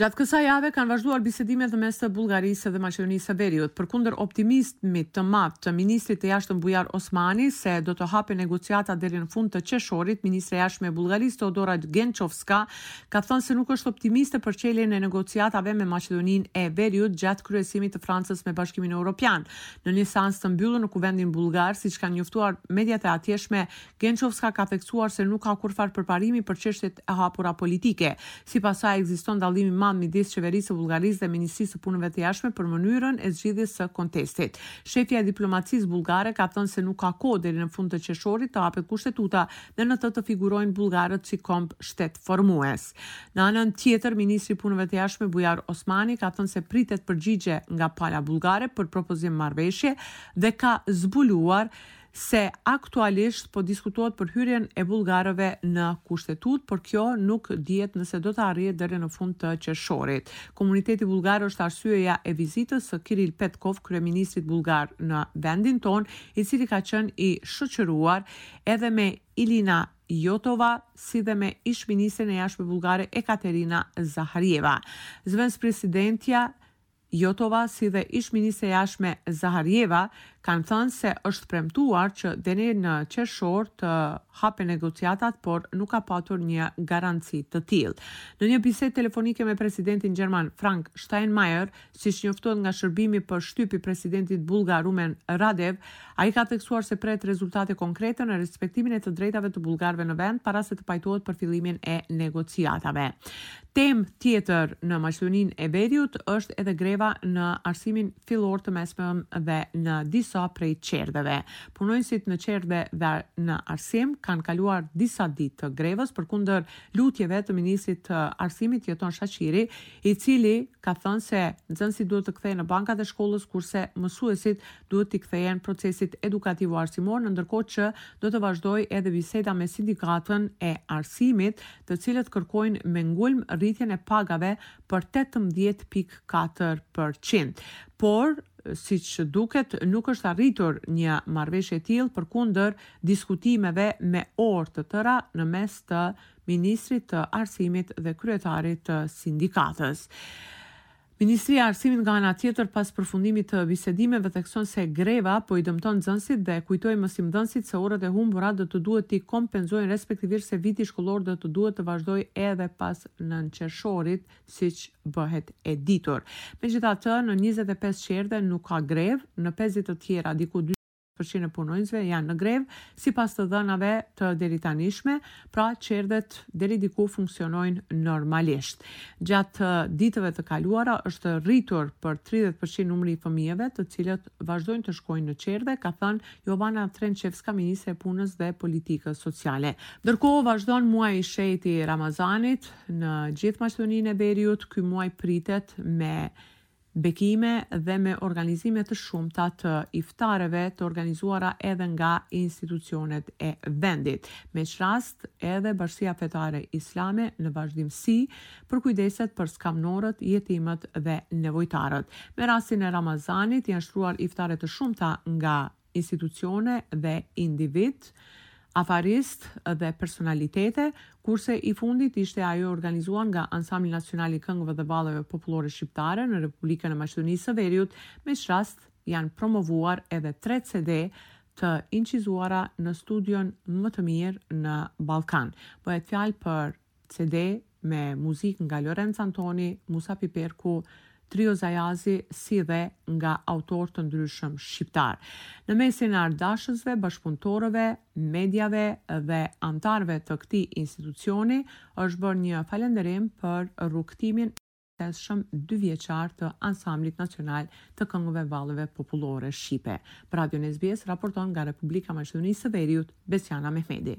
Gjatë kësaj jave kanë vazhduar bisedimet në mes të Bullgarisë dhe Maqedonisë së Veriut. Përkundër optimizmit të madh të ministrit të Jashtëm Bujar Osmani se do të hapen negociatat deri në fund të qershorit, ministrja e Jashtme e Bullgarisë, Teodora Gençovska, ka thënë se nuk është optimiste për çeljen e negociatave me Maqedoninë e Veriut gjatë kryesimit të Francës me Bashkimin Evropian. Në një seancë të mbyllur në Kuvendin bullgar, siç kanë njoftuar mediat e atjeshme, Gençovska ka theksuar se nuk ka kurrfarë përparimi për çështjet e hapura politike. Sipas saj, ekziston dallim i madh midis Qeverisë së Bullgarisë dhe Ministrisë së Punëve të Jashtme për mënyrën e zgjidhjes së kontestit. Shefja e diplomacisë bullgare ka thënë se nuk ka kohë deri në fund të qershorit të hapet kushtetuta dhe në të të figurojnë bullgarët si komb shtet. Formues. Në anën tjetër, ministri i Punëve të Jashtme Bujar Osmani ka thënë se pritet përgjigje nga pala bullgare për propozim marrëveshje dhe ka zbuluar se aktualisht po diskutohet për hyrjen e bullgarëve në Kushtetutë, por kjo nuk dihet nëse do të arrihet deri në fund të qershorit. Komuniteti bullgar është arsyeja e vizitës së Kiril Petkov, kryeministrit bullgar në vendin tonë, i cili ka qenë i shoqëruar edhe me Iliana Jotova si dhe me ish-ministren e Jashtme bullgare Ekaterina Zaharieva. Zëvendëspresidentja Jotova si dhe ish-ministrja e Jashtme Zaharieva kanë thënë se është premtuar që deri në qershor të hapen negociatat, por nuk ka patur një garanci të tillë. Në një bisedë telefonike me presidentin gjerman Frank Steinmeier, Siç njoftohet nga shërbimi për shtyp i presidentit bullgar Rumen Radev, ai ka theksuar se pret rezultate konkrete në respektimin e të drejtave të bullgarëve në vend para se të pajtohet për fillimin e negociatave. Temë tjetër në Maqedoninë e Veriut është edhe greva në arsimin fillor, të mesëm dhe në disa prej çerdheve. Punonjësit në çerdhe dhe në arsim kanë kaluar disa ditë të grevës përkundër lutjeve të ministrit të Arsimit Jeton Shaqiri, i cili ka thënë se nxënësit duhet të kthehen në bankat e shkollës kurse mësuesit duhet t'i kthehen procesit edukativo-arsimor në ndërkohë që do të vazhdojë edhe biseda me sindikatën e arsimit të cilët kërkojnë me ngulm rritjen e pagave për tetëmbëdhjetë pikë katër për qind por siç duket nuk është arritur një marrëveshje e tillë përkundër diskutimeve me orë të tëra në mes të ministrit të Arsimit dhe kryetarit të Sindikatës. Ministria e Arsimit nga ana tjetër pas përfundimit të bisedimeve thekson se greva po i dëmton nxënësit dhe kujtoi mësimdhënësit se orët e humbura do të duhet t'i kompenzojnë respektivisht se viti shkollor do të duhet të vazhdojë edhe pas nëntë qershorit siç bëhet e ditur. Megjithatë, në njëzet e pesë qerdhe nuk ka grevë, në pesëdhjetë të tjera diku Përqind e punonjësve janë në grevë, sipas të dhënave të deritanishme, pra çerdhet deri diku funksionojnë normalisht. Gjatë ditëve të kaluara është rritur për tridhjetë përqind numri i fëmijëve të cilët vazhdojnë të shkojnë në çerdhe, ka thënë Jovana Trençevska, ministre e Punës dhe Politikës Sociale. Ndërkohë vazhdon muaji i shenjtë i Ramazanit në gjithë Maqedoninë e Veriut, ky muaj pritet me bekime dhe me organizime të shumta të iftareve të organizuara edhe nga institucionet e vendit, me ç'rast edhe Bashkësia Fetare Islame në vazhdimësi përkujdeset për skamnorët, jetimët dhe nevojtarët. Me rastin e Ramazanit janë shtruar iftare të shumta nga institucione dhe individë, afaristë dhe personalitete, kurse i fundit ishte ajo e organizuar nga Ansambli Nacional i Këngëve dhe Valleve Popullore Shqiptare në Republikën e Maqedonisë së Veriut, me ç'rast janë promovuar edhe tre CD të incizuara në studion më të mirë në Ballkan. Bëhet fjalë për. CD me muzikë nga Lorenc Antoni, Musa Piperku, Trio Zajazi si dhe nga autorë të ndryshëm shqiptarë. Në mesin e artdashësve, bashkëpunëtorëve, mediave dhe anëtarëve të këtij institucioni është bërë një falënderim për rrugëtimin suksesshëm dy vjeçar të Ansamblit Nacional të Këngëve Valleve Popullore Shqipe. Për Radion SBS raporton nga Republika e Maqedonisë së Veriut, Besjana Mehmedi.